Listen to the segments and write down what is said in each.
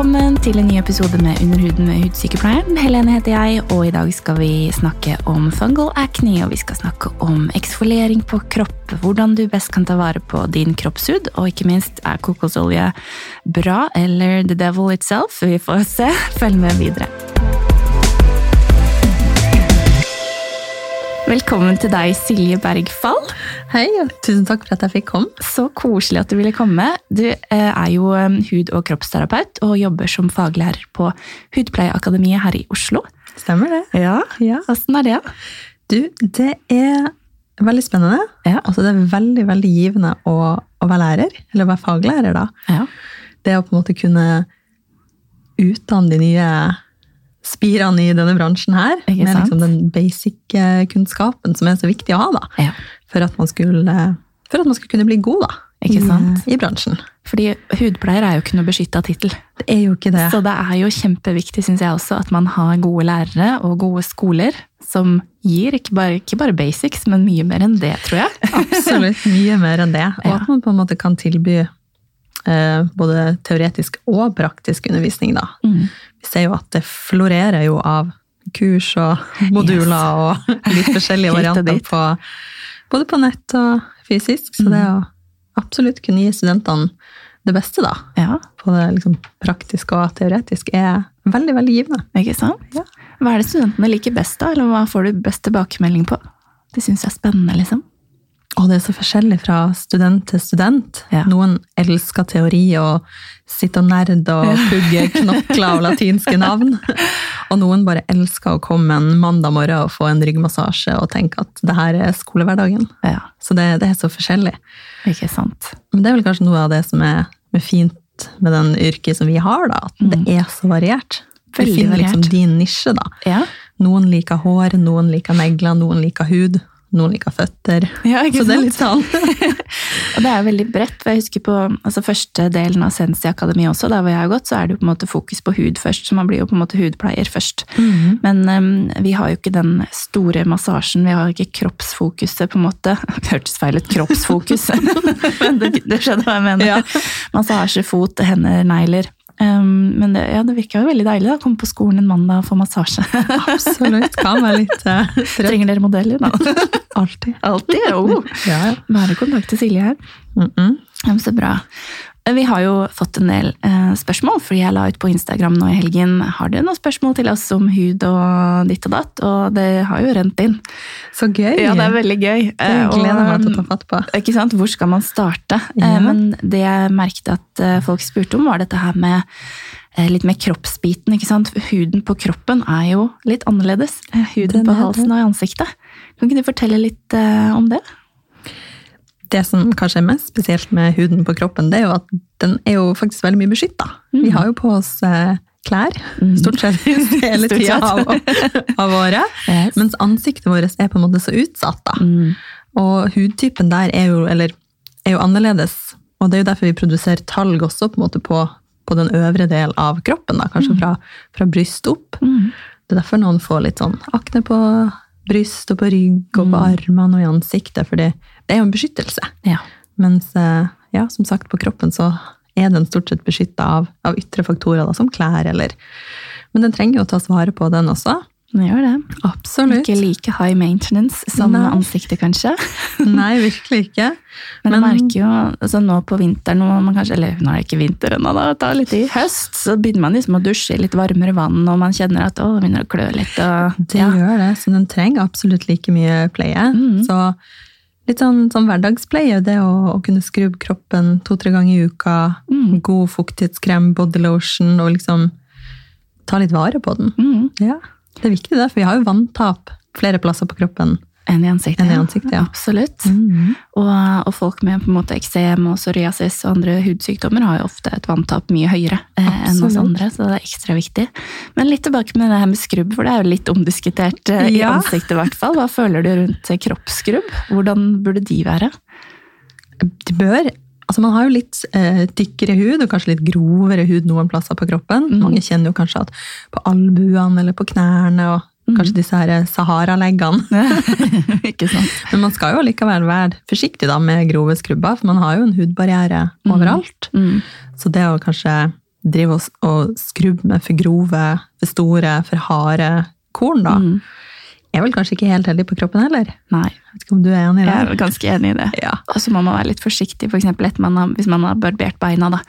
Velkommen til en ny episode med Underhuden med hudsykepleieren. Helene heter jeg, og i dag skal vi snakke om fungal acne, og vi skal snakke om eksfoliering på kropp, hvordan du best kan ta vare på din kroppshud, og ikke minst er kokosolje bra eller the devil itself? Vi får se. Følg med videre. Velkommen til deg, Silje Bergfall. Hei, og tusen takk for at jeg fikk komme. Så koselig at du ville komme. Du eh, er jo eh, hud- og kroppsterapeut og jobber som faglærer på Hudpleieakademiet her i Oslo. Stemmer det? Ja, Ja. Åssen er det? Du, det er veldig spennende. Ja. Altså, det er veldig, veldig givende å, å være lærer, eller å være faglærer, da. Ja. Det å på en måte kunne utdanne de nye spirene i denne bransjen her, med liksom den basic-kunnskapen som er så viktig å ha, da. ja. For at man skulle, for at man skulle kunne bli god, da. I? I bransjen. Fordi hudpleier er jo ikke noe beskytta tittel. Det er jo ikke det. Så det er jo kjempeviktig, synes jeg også, at man har gode lærere og gode skoler som gir ikke bare, ikke bare basics, men mye mer enn det, tror jeg. Absolutt mye mer enn det. Og Ja. at man på en måte kan tilby eh, både teoretisk og praktisk undervisning. Da. Mm. Vi ser jo at det florerer jo av kurs og moduler og litt forskjellige varianter på, både på nett og fysisk. Så det å absolutt kunne gi studentene det beste da, Ja, på det liksom, praktiske og teoretiske, er veldig, veldig givende. ikke sant? Ja. Hva er det studentene liker best, da? Eller hva får du best tilbakemelding på? Det syns jeg er spennende, liksom. Og det er så forskjellig fra student til student. Ja. Noen elsker teori og sitter og nerde og pugger knokler og latinske navn. Og noen bare elsker å komme en mandag morgen og få en ryggmassasje og tenke at det her er skolehverdagen. Ja, Så det, det er så forskjellig. ikke sant? Men det er vel kanskje noe av det som er fint med den yrket som vi har, da. At det er så variert. Du Mm. Veldig finner liksom din nisje, da. Ja, Noen liker hår, noen liker negler, noen liker hud, noen liker føtter. ja Så det er litt sånn. Og det er veldig bredt. for jeg husker på altså Første delen av Sensi Akademi også, der hvor jeg har gått, så er det jo på en måte fokus på hud først. Så man blir jo på en måte hudpleier først. Mhm. Men um, vi har jo ikke den store massasjen. Vi har ikke kroppsfokuset, på en måte. Det hørtes feil ut. Kroppsfokus. Men det, det skjønner hva jeg mener. Ja. Massasje, fot, hender, negler. Em, men det, ja, det virka jo veldig deilig å komme på skolen en mandag og få massasje. Absolutt. Kan være litt uh. Trenger dere modeller? da? Alltid. Alltid? Jo! Ja. Bare til Silje her. Mm -mm. Ja, Så bra. Vi har jo fått en del eh, spørsmål, fordi jeg la ut på Instagram nå i helgen. Har dere noen spørsmål til oss om hud og ditt og datt? Og det har jo rent inn. Så gøy. Ja, det er veldig gøy. Det Eh, gleder jeg meg til å ta fatt på. Ikke sant? Hvor skal man starte? Ja. Eh, Men det jeg merket at eh, folk spurte om, var dette her med eh, litt mer kroppsbiten. ikke sant? Huden på kroppen er jo litt annerledes. eh, Huden på halsen og i ansiktet. Kan ikke du fortelle litt eh, om det? Det som kanskje er mest spesielt med huden på kroppen, det er jo at den er jo faktisk veldig mye beskytta. Vi har jo på oss eh, klær, stort sett hele tida av, av året. Yes. Mens ansiktet vårt er på en måte så utsatt. da. Mm. Og hudtypen der er jo, eller, er jo annerledes. Og det er jo derfor vi produserer talg også på, på, på den øvre del av kroppen. da, Kanskje fra, fra bryst opp. Mm. Det er derfor noen får litt sånn akne på bryst og på rygg og på armene og i ansiktet, for det er jo en beskyttelse. Ja. Mens eh, ja, som sagt, på kroppen så er den stort sett beskytta av, av ytre faktorer, da, som klær eller Men den trenger jo å tas vare på, den også. Den gjør det. Absolutt. Ikke like high maintenance som Nei. ansiktet, kanskje. Nei, virkelig ikke. Men, jeg Men- merker jo altså nå på vinteren, kanskje, eller nå er det ikke vinter ennå, da, det tar litt i høst, så begynner man liksom å dusje i litt varmere vann, og man kjenner at å, det begynner å klø litt. Og, Det ja. gjør det, så den trenger absolutt like mye pleie. Mm. Så litt sånn, sånn hverdagspleie, det å, å kunne skrubbe kroppen to-tre ganger i uka, Mm. god fuktighetskrem, body lotion, og liksom ta litt vare på den. Mm. Ja, det er viktig det, for vi har jo vanntap flere plasser på kroppen. Enn i ansiktet. Enn i ansiktet, ja. Absolutt. Mhm. Og, og folk med på en måte eksem og psoriasis og andre hudsykdommer har jo ofte et vanntap mye høyere eh, enn hos andre, så det er ekstra viktig. Men litt tilbake med det her med skrubb, for det er jo litt omdiskutert eh, i Ja. ansiktet i hvert fall. Hva føler du rundt kroppsskrubb? Hvordan burde de være? De bør Altså Man har jo litt eh, tykkere hud og kanskje litt grovere hud noen plasser på kroppen. Mm. Mange kjenner jo kanskje at på albuene eller på knærne og Mm. kanskje disse her eh, Sahara-leggene. ikke sant? Men man skal jo likevel være forsiktig da med grove skrubber, for man har jo en hudbarriere Mm. overalt. Mm. Så det å kanskje drive og, og skrubbe med for grove, for store, for harde korn, da, Mm. Er vel kanskje ikke helt heldig på kroppen heller. Nei, Jeg vet ikke om du er enig i det? jeg er ganske enig i det. Ja. Og så må man være litt forsiktig, for eksempel man har, hvis man har barbert beina, da,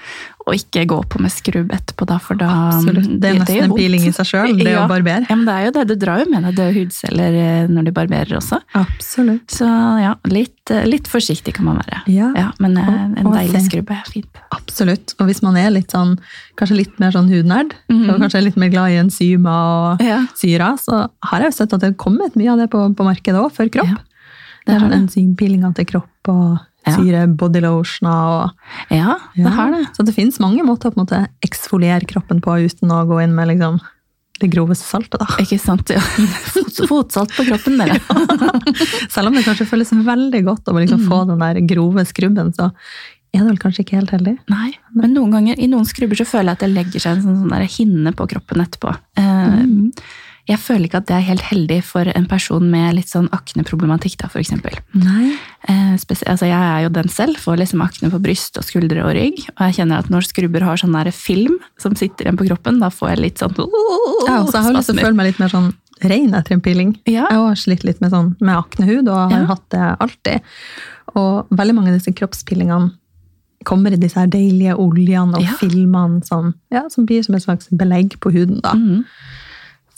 og ikke gå på med skrubb etterpå, da, for da Absolutt. Det er nesten en piling i seg sjøl, det Ja. å barbere. Ja, men det er jo det. Du drar jo med deg døde hudceller eh, når du barberer også. Absolutt. Så ja, litt, eh, litt forsiktig kan man være. Ja. men eh, Og- en og deilig skrubb er fint. Absolutt. Og hvis man er litt sånn, kanskje litt mer sånn hudnerd, Mhm. og kanskje litt mer glad i enzymer og Ja. syra, så har jeg jo sett at det har kommet mye av det på, på markedet òg, for kropp. Ja, det er sånn det. til kropp og Ja. syre bodylotioner og Ja, det Ja. har det. Så det finnes mange måter å på en måte eksfoliere kroppen på uten å gå inn med liksom det groveste saltet. da. Ikke sant? Ja. Fotsalt på kroppen, dere. Selv om det kanskje føles veldig godt å liksom få den der grove skrubben, så er det vel kanskje ikke helt heldig. Nei, men noen ganger, i noen skrubber så føler jeg at det legger seg en sånn, sånn der hinne på kroppen etterpå. Eh, Mm. Jeg føler ikke at det er helt heldig for en person med litt sånn akneproblematikk, da. Nei. Eh, altså jeg er jo den selv, får liksom akne på bryst og skuldre og rygg. Og jeg kjenner at når skrubber har sånn der film som sitter igjen på kroppen, da får jeg litt sånn Ja, så jeg har lyst til å føle meg litt mer sånn ren etter en peeling. Ja. Jeg har slitt litt med, sånn, med aknehud, og har Ja. hatt det alltid. Og veldig mange av disse kroppspillingene kommer i disse her deilige oljene og Ja. filmene som, ja, som blir som et slags belegg på huden. da. Mhm.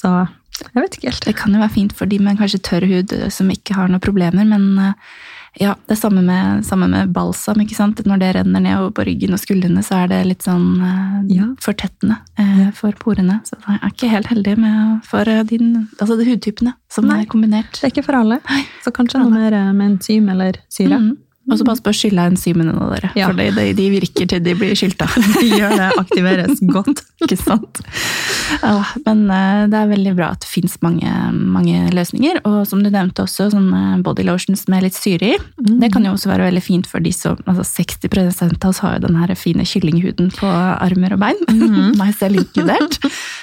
Så jeg vet ikke helt. Det kan jo være fint for de med kanskje tørr hud eh, som ikke har noen problemer, men eh, ja, det er samme med, samme med balsam. ikke sant? Når det renner ned på ryggen og skuldrene, så er det litt sånn eh, Ja. fortettende eh, for porene. Så jeg er ikke helt heldig med, for din, altså de hudtypene som Nei. er kombinert. Det er ikke for alle. Så kanskje noe mer med enzym eller syre. Mhm. Og så pass på å skylle av enzymene nå, dere. Ja. For de, de, de virker til de blir skylta. De gjør det, aktiveres godt. Ikke sant? Ja, men eh, det er veldig bra at det fins mange, mange løsninger. Og som du nevnte også, sånne body lotions med litt syre i. Det kan jo også være veldig fint for de som altså 60% av oss har jo den her fine kyllinghuden på armer og bein. Meg selv inkludert.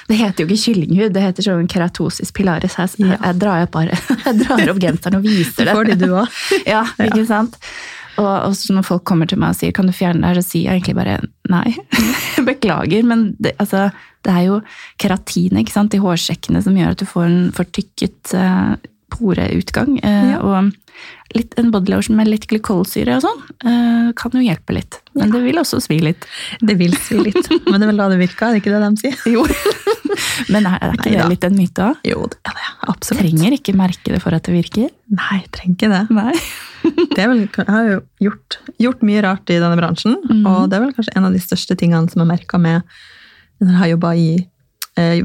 Det heter jo ikke kyllinghud, det heter sånn keratosis pilaris. Jeg, Ja. jeg, drar opp bare, jeg drar opp genseren og viser det. Får de du òg? Ja, ikke sant? Og også når folk kommer til meg og sier kan du fjerne det så sier jeg egentlig bare nei. Beklager, men det, altså, det er jo keratinet i hårsekkene som gjør at du får en fortykket eh, poreutgang. Eh, Ja. Og litt, en bodylotion med litt glykolsyre og sånn eh, kan jo hjelpe litt. Men det vil også svi litt. Det vil svi litt. Men det er vel da det virke, er det ikke det de sier? Jo. Men er, er ikke Nei, det litt en myte òg? Jo, det er det. Absolutt. Trenger ikke merke det for at det virker. Nei, trenger ikke det. Nei. det er vel, jeg har jo gjort, gjort mye rart i denne bransjen, mm. og det er vel kanskje en av de største tingene som jeg merka med når jeg har jobba i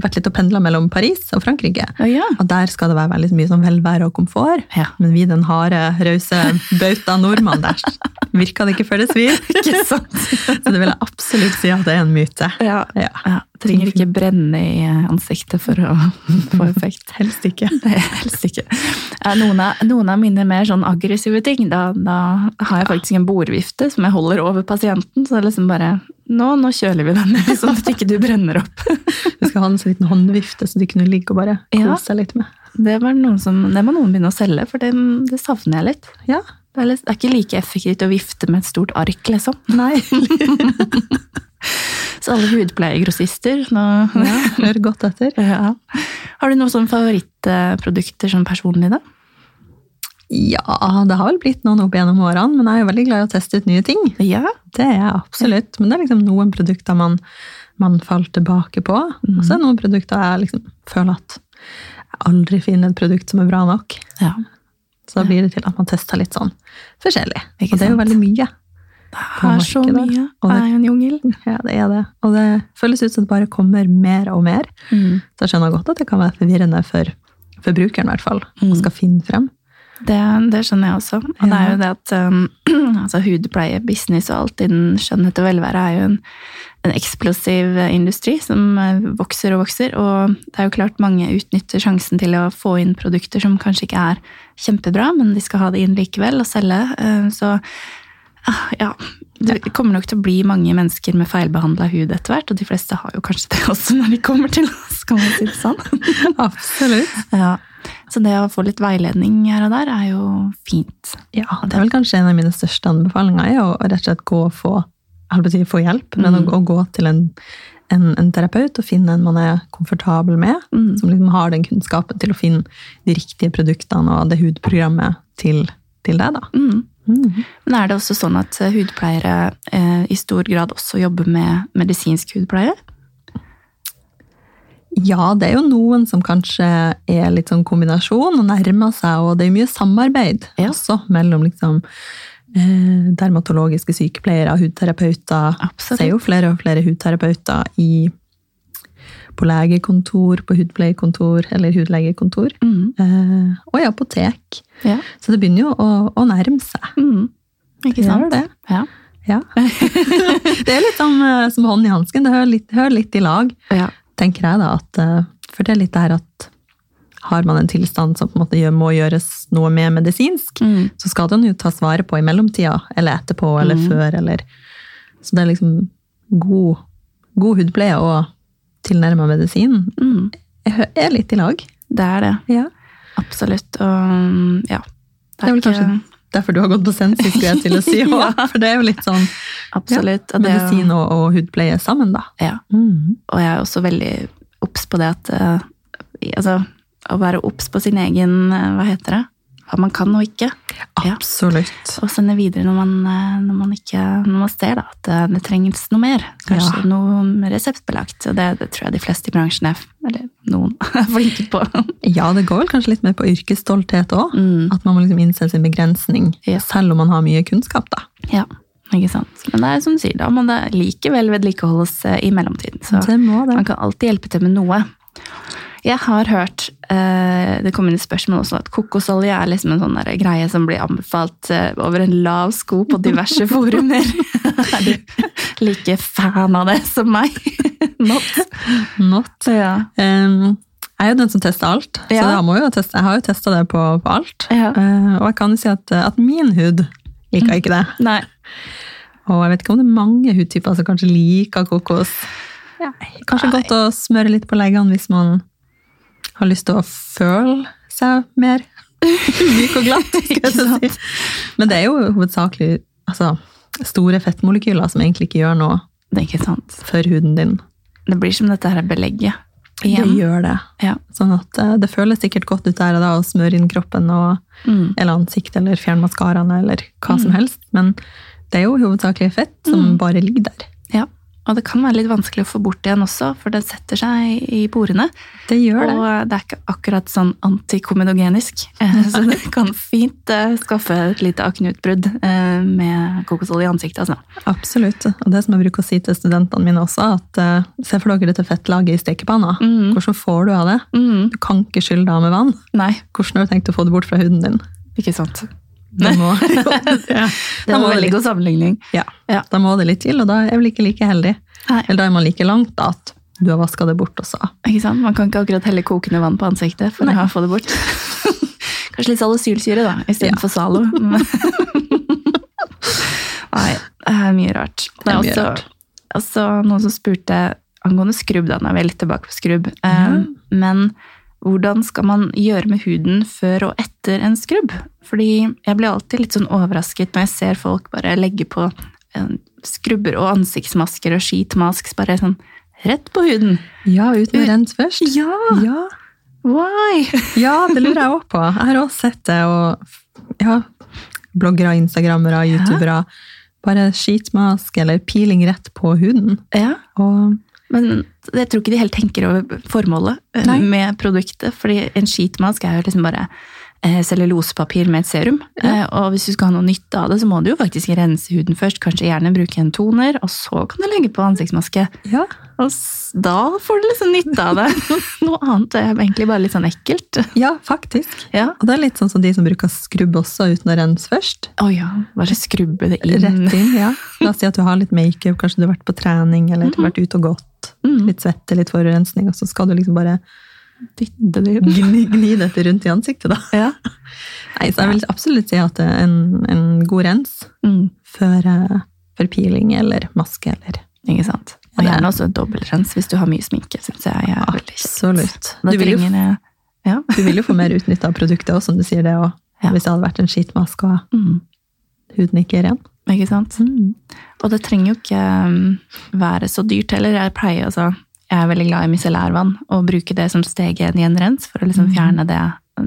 vært litt og pendla mellom Paris og Frankrike. Oh, ja. Og der skal det være veldig mye sånn velvære og komfort. ja. Men vi den harde, rause bauta nordmann der, virka det ikke før det svir. Så det vil jeg absolutt si at det er en myte. Ja. Trenger ikke brenne i ansiktet for å få effekt. Helst ikke. Helst ikke. Noen av, noen av mine mer sånn aggressive ting, da, da har jeg faktisk en bordvifte som jeg holder over pasienten. Så det er liksom bare Nå, nå kjøler vi den, sånn at ikke du brenner opp. Du skal ha en sånn liten håndvifte så du kunne ligge og bare Ja. kose deg litt med. Det, var noen som, det må noen begynne å selge, for det, det savner jeg litt. Ja, det er ikke like effektivt å vifte med et stort ark, liksom. nei. Så alle hudpleiegrossister nå Ja, hør godt etter. ja. Har du noen sånne favorittprodukter sånn personlig, da? Ja, det har vel blitt noen opp gjennom årene, men jeg er jo veldig glad i å teste ut nye ting. Ja. Det er jeg absolutt. Men det er liksom noen produkter man, man faller tilbake på. Og så er det noen produkter jeg liksom føler at jeg aldri finner et produkt som er bra nok. ja. Så da blir det til at man tester litt sånn forskjellig. Ikke og det er jo veldig mye. Det er så mye. Og Det er jo en jungel. Ja, det er det. Og det føles ut som det bare kommer mer og mer. Mm. Så jeg skjønner godt at det kan være forvirrende for, forbrukeren, i hvert fall. Mm. Man skal finne frem. Det, det skjønner jeg også. Og det er jo det at um, altså hudpleie, business og alt innen skjønnhet og velvære er jo en, en eksplosiv eh, industri som eh, vokser og vokser. Og det er jo klart mange utnytter sjansen til å få inn produkter som kanskje ikke er kjempebra, men de skal ha det inn likevel og selge. Eh, Så ja, det kommer nok til å bli mange mennesker med feilbehandla hud etter hvert, og de fleste har jo kanskje det også når de kommer til oss, kan man si det sånn. Absolutt. Ja. Så det å få litt veiledning her og der er jo fint. Ja, det er vel kanskje en av mine største anbefalinger, er å rett og slett gå og få, si, få hjelp, men Mm. å, å gå til en, en, en terapeut og finne en man er komfortabel med, Mm. som liksom har den kunnskapen til å finne de riktige produktene og det hudprogrammet til, til deg. da. Mm. Mm. Men er det også sånn at eh, hudpleiere eh, i stor grad også jobber med medisinsk hudpleie? Ja, det er jo noen som kanskje er litt sånn kombinasjon og nærmer seg, og det er mye samarbeid Ja. også mellom liksom eh, dermatologiske sykepleiere og hudterapeuter. Absolutt. Det er jo flere og flere hudterapeuter i, på legekontor, på hudpleiekontor eller hudlegekontor, Mm. eh, og i apotek. Ja. Så det begynner jo å, å nærme seg. Mm. Ikke sant? det. Ja. Ja. det er litt som, eh, som hånd i hansken, det hører litt, hører litt i lag. ja. tenker jeg da, at eh, For det er litt det her at har man en tilstand som på en måte må gjøres noe med medisinsk, Mm. så skal den jo tas vare på i mellomtida, eller etterpå, eller Mhm. før, eller Så det er liksom god, god hudpleie og tilnærma medisin Mm. er er litt i lag. Det er det. Ja. Absolutt. Og ja. Det er vel kanskje derfor du har gått på sensis, skulle jeg til å si. Ja. For det er jo litt sånn Absolutt. Det er jo- medisin og, og hudpleie sammen, da. Ja. Mm. Og jeg er også veldig obs på det at uh, altså, Å være obs på sin egen eh, Hva heter det? Hva man kan og ikke. Ja. Absolutt. Og sende videre når man, eh, når man, ikke, når man ser da, at eh, det trengs noe mer. Kanskje Ja. noe reseptbelagt. Det, det tror jeg de fleste i bransjen er, eller noen, er flinke på. Ja, det går vel kanskje litt mer på yrkesstolthet òg. Mm. At man må liksom innse sin begrensning, Ja. selv om man har mye kunnskap. da. Ja, ikke sant. Men det er som du sier, da må det likevel vedlikeholdes eh, i mellomtiden. Så man kan alltid hjelpe til med noe. Jeg har hørt det kom inn et spørsmål også, at kokosolje er liksom en sånn greie som blir anbefalt eh, over en lav sko på diverse forumer. er du like fan av det som meg? Not. Not. Ja. Um, jeg er jo den som tester alt, så jeg, jo teste, jeg har jo testa det på, på alt. Ja. Uh, og jeg kan si at, at min hud liker ikke det. Nei. Og jeg vet ikke om det er mange hudtyper som kanskje liker kokos. Ja, kanskje Nei. godt å smøre litt på leggene hvis man har lyst til å føle seg mer myk og glatt. si. Men det er jo hovedsakelig altså, store fettmolekyler som egentlig ikke gjør noe Det ikke sant. for huden din. Det blir som dette her belegget. Igjen. Det gjør det. Ja. Sånn at eh, det føles sikkert godt ut der og da å smøre inn kroppen og, Mm. eller ansikt eller fjerne maskaraene eller hva som Mm. helst. Men det er jo hovedsakelig fett som Mm. bare ligger der. Og det kan være litt vanskelig å få bort igjen også, for det setter seg i porene. Det gjør det. Og det er ikke akkurat sånn antikomedogenisk. Så det kan fint eh, skaffe et lite akneutbrudd eh, med kokosolje i ansiktet. Altså. Absolutt. Og det som jeg bruker å si til studentene mine også, at eh, se for dere dette fettlaget i stekepanna. Mm. Hvordan får du av det? Mm. Du kan ikke skylle det av med vann. Nei, Hvordan har du tenkt å få det bort fra huden din? ikke sant. Da må, ja, Det var veldig god sammenligning. ja, Ja. da må det litt til, og da er jeg vel ikke like heldig. Nei. Eller da er man like langt da, at du har vaska det bort også. Ikke sant? Man kan ikke akkurat helle kokende vann på ansiktet for Nei. å få det bort. Kanskje litt salicylsyre, da, istedenfor Ja. Zalo. Nei, det er mye rart. Det er, Det mye også, rart. også noen som spurte angående skrubb, da, nå er vi litt tilbake på skrubb. Eh, Men hvordan skal man gjøre med huden før og etter en skrubb? Fordi jeg blir alltid litt sånn overrasket når jeg ser folk bare legge på eh, skrubber og ansiktsmasker og skitmask bare sånn rett på huden. Ja, uten å rense først. Ja! Ja, Why? ja det lurer jeg òg på. Jeg har også sett det, og ja, bloggere, instagrammere, youtubere. Bare skitmask eller peeling rett på huden. Ja, Og men jeg tror ikke de helt tenker over formålet eh, Nei. med produktet. fordi en sheetmask er jo liksom bare eh, cellulosepapir med et serum. Ja. Eh, og hvis du skal ha noe nytte av det, så må du jo faktisk rense huden først. Kanskje gjerne bruke en toner, og så kan du legge på ansiktsmaske. ja, Og da får du liksom nytte av det. Noe annet er egentlig bare litt sånn ekkelt. ja, faktisk. Ja. Og det er litt sånn som de som bruker skrubb også uten å rense først. Å ja, bare skrubbe det inn. Rett inn, ja. La oss si at du har litt makeup, kanskje du har vært på trening eller Mhm. vært ute og gått. Mm. Litt svette, litt forurensning, og så skal du liksom bare Dytte det gni, gni dette rundt i ansiktet, da. Ja. Nei, så jeg vil absolutt si at det er en, en god rens Mm. før, eh, før peeling eller maske eller Ikke sant? Og det, gjerne også en dobbeltrens hvis du har mye sminke. Synes jeg er. Absolutt. Du vil, jo, jeg ja. du vil jo få mer utnytta av produktet òg, som du sier det, og Ja. hvis det hadde vært en skitmaske og Mm. huden ikke er ren. Ikke sant? Mm. Og det trenger jo ikke um, være så dyrt heller. Jeg pleier altså Jeg er veldig glad i micellærvann og bruke det som steg en rens for å liksom fjerne det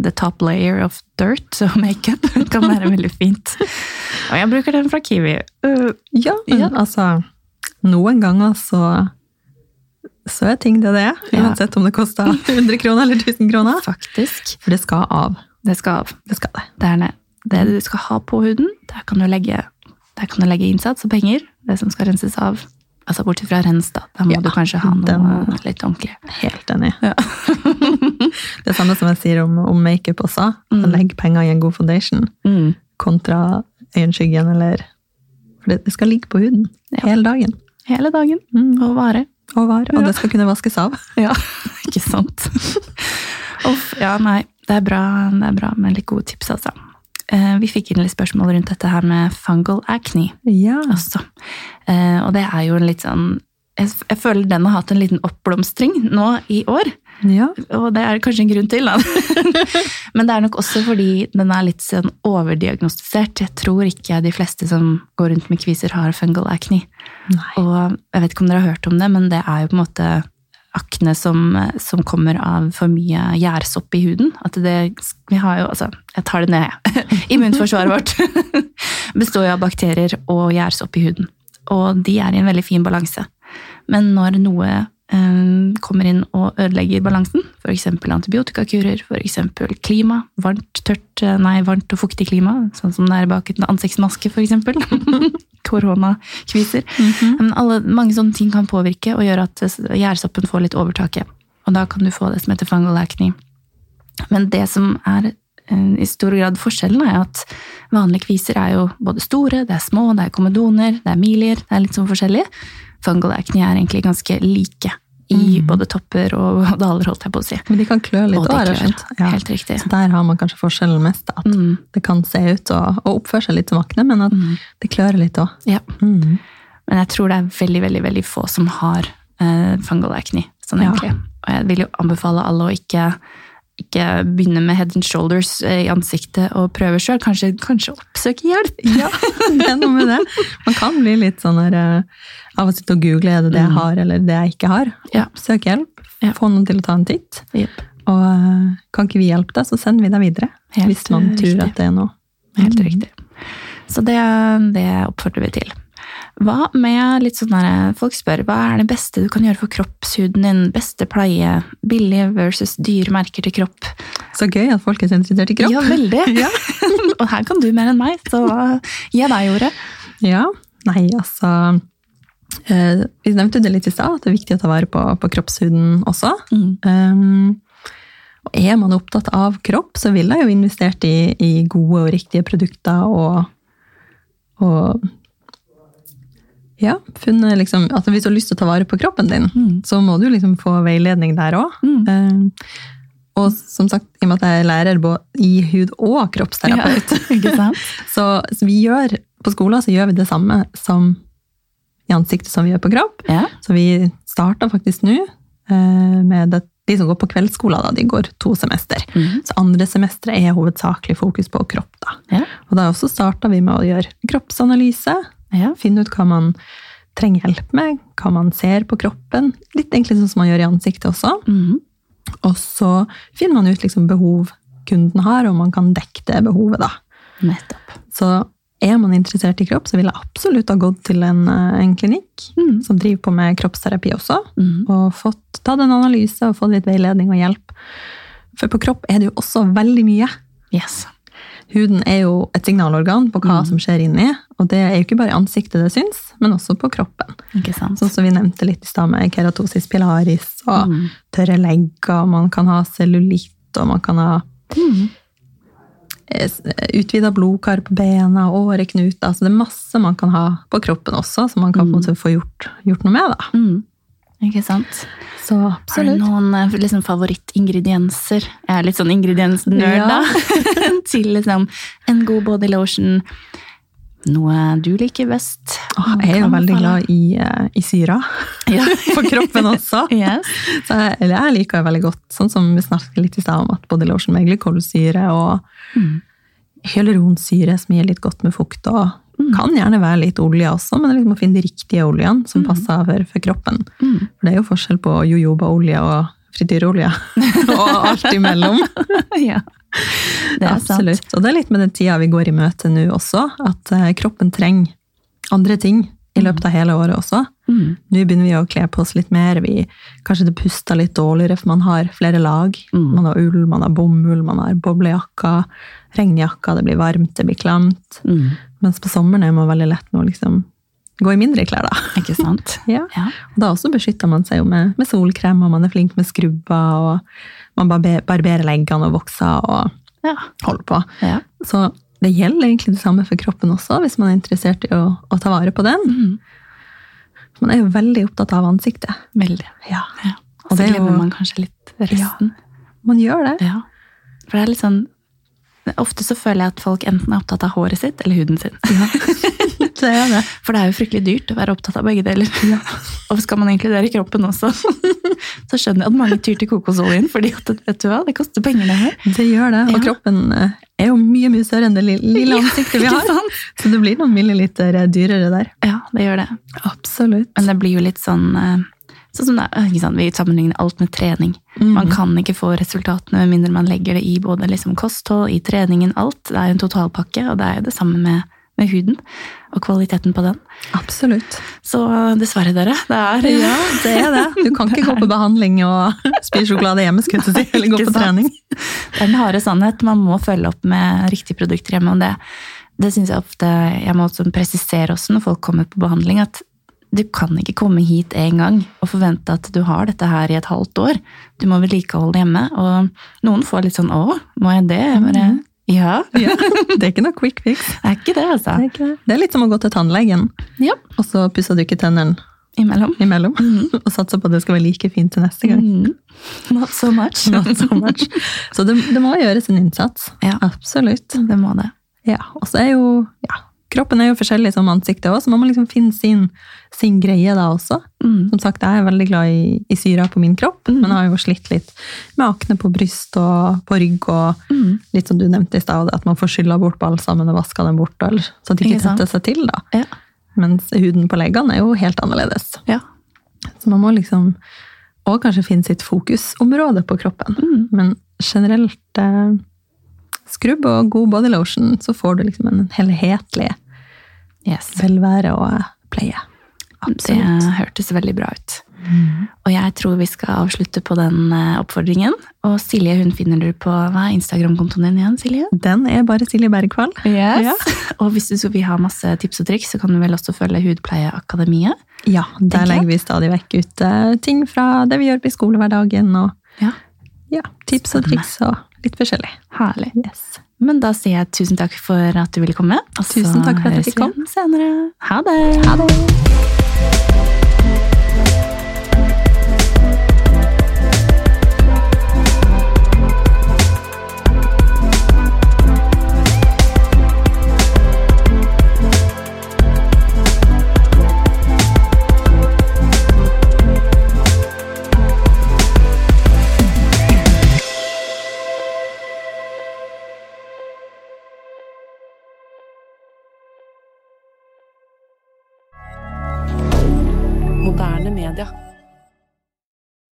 the top layer of dirt, så makeup kan være veldig fint. Og jeg bruker den fra Kiwi. Uh, Ja, men Ja. altså Noen ganger så så er ting det det er. Ja. Uansett om det koster 100 kroner eller 1000 kroner. faktisk. For det skal av. Det skal av. Det skal det. Det er det. Det du skal ha på huden, der kan du legge, der kan du legge innsats og penger. Det som skal renses av. Altså bortsett fra rens, da. Da må Ja, du kanskje ha noe den- litt ordentlig. Helt enig. Ja. Det er samme som jeg sier om, om makeup også. Mm. Legg penger i en god foundation Mm. kontra øyenskyggen eller For det, det skal ligge på huden Ja. hele dagen. Hele dagen. Mm. Og vare. Og vare. Og det skal kunne vaskes av. Ja, ikke sant? Uff, ja, nei. Det er bra, det er bra med litt gode tips, altså. Eh, Vi fikk inn litt spørsmål rundt dette her med fungal acne Ja. også. Eh, Og det er jo en litt sånn jeg, føler den har hatt en liten oppblomstring nå i år. ja. Og det er kanskje en grunn til, da. Men det er nok også fordi den er litt sånn overdiagnostisert. Jeg tror ikke de fleste som går rundt med kviser, har fungal acne. Nei. Og jeg vet ikke om dere har hørt om det, men det er jo på en måte akne som, som kommer av for mye gjærsopp i huden. At det, vi har jo, altså, jeg tar det ned, jeg. Immunforsvaret vårt består jo av bakterier og gjærsopp i huden. Og de er i en veldig fin balanse. Men når noe kommer inn og ødelegger balansen, f.eks. antibiotikakurer, f.eks. klima, varmt, tørt, eh, nei, varmt og fuktig klima, sånn som det er bak en ansiktsmaske f.eks. Koronakviser. Men alle, mange sånne ting kan påvirke og gjøre at gjærsoppen får litt overtaket. Og da kan du få det som heter fungal acne. Men det som er eh, i stor grad forskjellen, er at vanlige kviser er jo både store, det er små, det er komedoner, det er milier, det er litt sånn forskjellig. Fungal acne er egentlig ganske like i både topper og daler, holdt jeg på å si. Men de kan klø litt Og de klør. skjønt. Ja. Helt riktig. Så der har man kanskje forskjellen mest. At Mm. det kan se ut og, og oppføre seg litt som akne, men at Mm. det klør litt òg. Ja. Mm. Men jeg tror det er veldig, veldig, veldig få som har eh, fungal acne. Sånn Ja. egentlig. Og jeg vil jo anbefale alle å ikke, ikke begynne med head and shoulders eh, i ansiktet og prøve sjøl. Kanskje, kanskje oppsøke hjelp. Ja, det er noe med det. Man kan bli litt sånn her eh, av å sitte og google er det det jeg har eller det jeg ikke har. Ja. Søk hjelp, Ja. få noen til å ta en titt. Yep. Og eh, kan ikke vi hjelpe deg, så sender vi deg videre. Helt, hvis man tror riktig. at det er noe. Helt Mm. riktig. Så det, det oppfordrer vi til. Hva med litt sånn der, Folk spør hva er det beste du kan gjøre for kroppshuden din? Beste pleie? Billige versus dyre merker til kropp? Så gøy at folk er så interessert i kropp. Ja, veldig. Ja. Og her kan du mer enn meg, så gi deg ordet. Ja, nei, altså eh, Vi nevnte det litt i stad, at det er viktig å ta vare på, på kroppshuden også. Um, og er man opptatt av kropp, så ville jeg jo investert i, i gode og riktige produkter og, og ja, funnet liksom at Hvis du har lyst til å ta vare på kroppen din, Mm. så må du liksom få veiledning der òg. Mm. og som sagt, i og med at jeg er lærer både i hud- og kroppsterapeut, Ja, så, så vi gjør, på skolen så gjør vi det samme som i ansiktet som vi gjør på kropp. Ja. Så vi starta faktisk nå eh, med det, de som går på kveldsskolen, da, de går to semester. Mm. Så andre semesteret er hovedsakelig fokus på kropp. Da. Ja. Og da også starta vi med å gjøre kroppsanalyse, Ja. finne ut hva man trenger hjelp med, hva man ser på kroppen. Litt egentlig sånn som man gjør i ansiktet også. Mm. Og så finner man ut liksom behov kunden har, og man kan dekke det behovet. da. Nettopp. Så er man interessert i kropp, så vil jeg absolutt ha gått til en, eh, en klinikk mm. som driver på med kroppsterapi også, mm. og fått tatt en analyse og fått litt veiledning og hjelp. For på kropp er det jo også veldig mye. Yes. Huden er jo et signalorgan på hva mm. som skjer inni, og det er jo ikke bare i ansiktet det syns, men også på kroppen. Ikke sant? Sånn som vi nevnte litt i stad med keratosis pilaris og mm. tørre legger, man kan ha cellulitt, og man kan ha mm. utvida blodkar på bena, åreknuter. Altså det er masse man kan ha på kroppen også, som man kan måte få gjort, gjort noe med. Da. Ikke sant? Så Har du noen eh, liksom, favorittingredienser? Jeg er litt sånn ingrediensnerd, Ja. da. Til liksom en god body lotion. Noe du liker best? Åh, jeg er jo veldig glad i, eh, i syra Ja. på kroppen også. Yes. Så eller jeg liker jo veldig godt, sånn som vi snakket litt i stad om, at body lotion med glykolsyre og Mm. hyaluronsyre som gir litt godt med fukt, og Mm. Kan gjerne være litt olje også, men det er liksom å finne de riktige oljene som Mm. passer for, for kroppen. Mm. For det er jo forskjell på jojobaolje og frityrolje. og alt imellom. ja. Det er sant. Og det er litt med den tida vi går i møte nå også, at eh, kroppen trenger andre ting i løpet av hele året også. Mm. Nå begynner vi å kle på oss litt mer. Vi, kanskje det puster litt dårligere, for man har flere lag. Mm. Man har ull, man har bomull, man har boblejakker, regnjakker, det blir varmt, det blir klamt. Mm. Mens på sommeren er man veldig lett med å liksom gå i mindre klær, da. Ikke sant? Ja. Ja. Og da også beskytter man seg jo med, med solkrem, og man er flink med skrubber, og man barber, barberer leggene og vokser og Ja. holder på. ja. Så det gjelder egentlig det samme for kroppen også, hvis man er interessert i å, å ta vare på den. Mm. Man er jo veldig opptatt av ansiktet. Veldig. Ja. Og så er glemmer man kanskje litt resten. Man gjør det. Ja. For det er litt sånn Ofte så føler jeg at folk enten er opptatt av håret sitt eller huden sin. Det er det. For det er jo fryktelig dyrt å være opptatt av begge deler. Og skal man inkludere kroppen også, så skjønner jeg at mange tyr til kokosoljen, fordi at, vet du hva, det koster penger det her. Det gjør det. Og Ja. kroppen eh, er jo mye mye større enn det lille, ansiktet vi har. Så det blir noen milliliter dyrere der. Ja, det gjør det. Absolutt. Men det blir jo litt sånn eh, Sånn som det er, ikke sant? Vi sammenligner alt med trening. Mm. Man kan ikke få resultatene med mindre man legger det i både liksom kosthold, i treningen, alt. Det er en totalpakke, og det er jo det samme med, med huden og kvaliteten på den. Absolutt. Så dessverre, dere. Det er Ja, det er det. Du kan ikke gå på behandling og spise sjokolade hjemme, skulle jeg si, eller gå på sant? trening. Det er den harde sannhet. Man må følge opp med riktige produkter hjemme. og det, det synes jeg ofte jeg må også presisere også når folk kommer på behandling, at du kan ikke komme hit en gang og forvente at du har dette her i et halvt år. Du må vedlikeholde det hjemme. Og noen får litt sånn 'å, må jeg det?' Bare, ja, Ja, det er ikke noe quick fix. det er ikke det, altså. Det er, det. det er litt som å gå til tannlegen, Ja, og så pusser du ikke tennene imellom. imellom. Og satser på at det skal være like fint til neste gang. Mm. Not so much. Not so much. Så det, det må gjøres en innsats. Ja. Absolutt. Det må det. Ja, og så er jo ja, Kroppen er jo forskjellig som ansiktet òg, så man må liksom finne sin, sin greie da også. Mm. Som sagt, jeg er veldig glad i, i syra på min kropp, Mm. men har jo slitt litt med akne på bryst og på rygg, og Mm. litt som du nevnte i stad, at man får skylla bort balsamen og vaska den bort, eller, så at det Ikke setter seg til. da. Ja. Mens huden på leggene er jo helt annerledes. ja. Så man må liksom og kanskje finne sitt fokusområde på kroppen. Mm. Men generelt eh, skrubb og god body lotion, så får du liksom en helhetlig Yes. velvære og pleie. Absolutt. Det hørtes veldig bra ut. Og jeg tror vi skal avslutte på den eh, oppfordringen. Og Silje hun finner du på hva er Instagram-kontoen din igjen, Silje? Den er bare Silje Bergvall. Yes. Ja. Og hvis du vil ha masse tips og triks, så kan du vel også følge Hudpleieakademiet. Ja, der legger vi stadig vekk ut eh, ting fra det vi gjør i skolehverdagen, og Ja. ja, tips og triks og litt forskjellig. Herlig. Yes. Men da sier jeg tusen takk for at du ville komme. Og Tusen takk for at jeg fikk komme. senere. Ha det! Ha det!